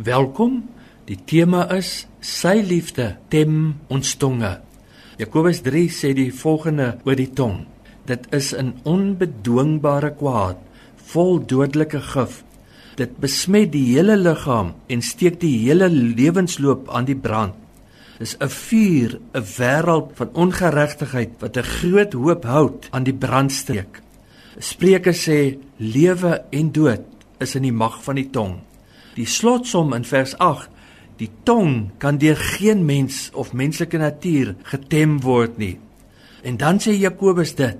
Welkom. Die tema is sy liefde tem ons tonge. Jakobus 3 sê die volgende oor die tong. Dit is 'n onbedwingbare kwaad, vol dodelike gif. Dit besmet die hele liggaam en steek die hele lewensloop aan die brand. Dis 'n vuur, 'n wêreld van ongeregtigheid wat 'n groot hoop hout aan die brand steek. Spreuke sê lewe en dood is in die mag van die tong. Die slotsom in vers 8: Die tong kan deur geen mens of menslike natuur getem word nie. En dan sê Jakobus dit: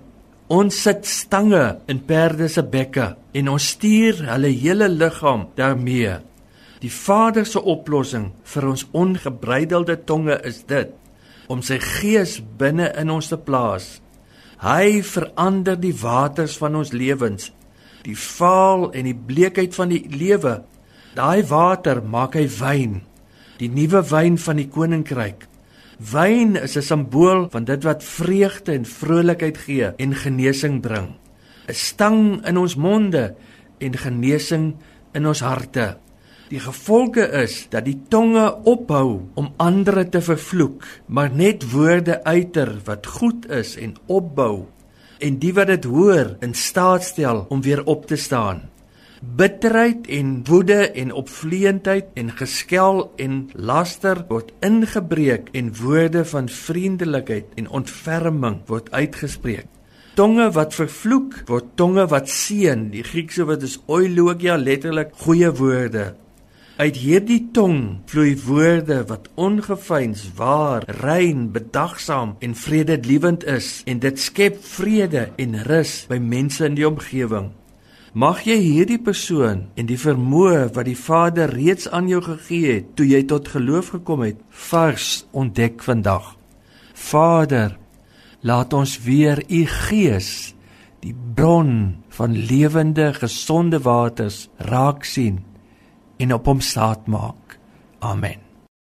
Ons sit stange in perde se bekke en ons stuur hulle hele liggaam daarmee. Die Vader se oplossing vir ons ongebreidelde tonge is dit om sy gees binne in ons te plaas. Hy verander die waters van ons lewens, die vaal en die bleekheid van die lewe. Daai water maak hy wyn, die nuwe wyn van die koninkryk. Wyn is 'n simbool van dit wat vreugde en vrolikheid gee en genesing bring. 'n Stang in ons monde en genesing in ons harte. Die gevolge is dat die tonge ophou om ander te vervloek, maar net woorde uiter wat goed is en opbou en die wat dit hoor in staat stel om weer op te staan. Bitterheid en woede en opvleentheid en geskel en laster word ingebreek en woorde van vriendelikheid en ontferming word uitgespreek. Tonge wat vervloek word tonge wat seën. Die Griekse woord is oilogia letterlik goeie woorde. Uit hierdie tong vloei woorde wat ongeveins, waar, rein, bedagsaam en vredeliewend is en dit skep vrede en rus by mense in die omgewing. Mag jy hierdie persoon en die vermoë wat die Vader reeds aan jou gegee het toe jy tot geloof gekom het, vars ontdek vandag. Vader, laat ons weer u gees, die bron van lewende, gesonde waters raak sien en op hom staat maak. Amen.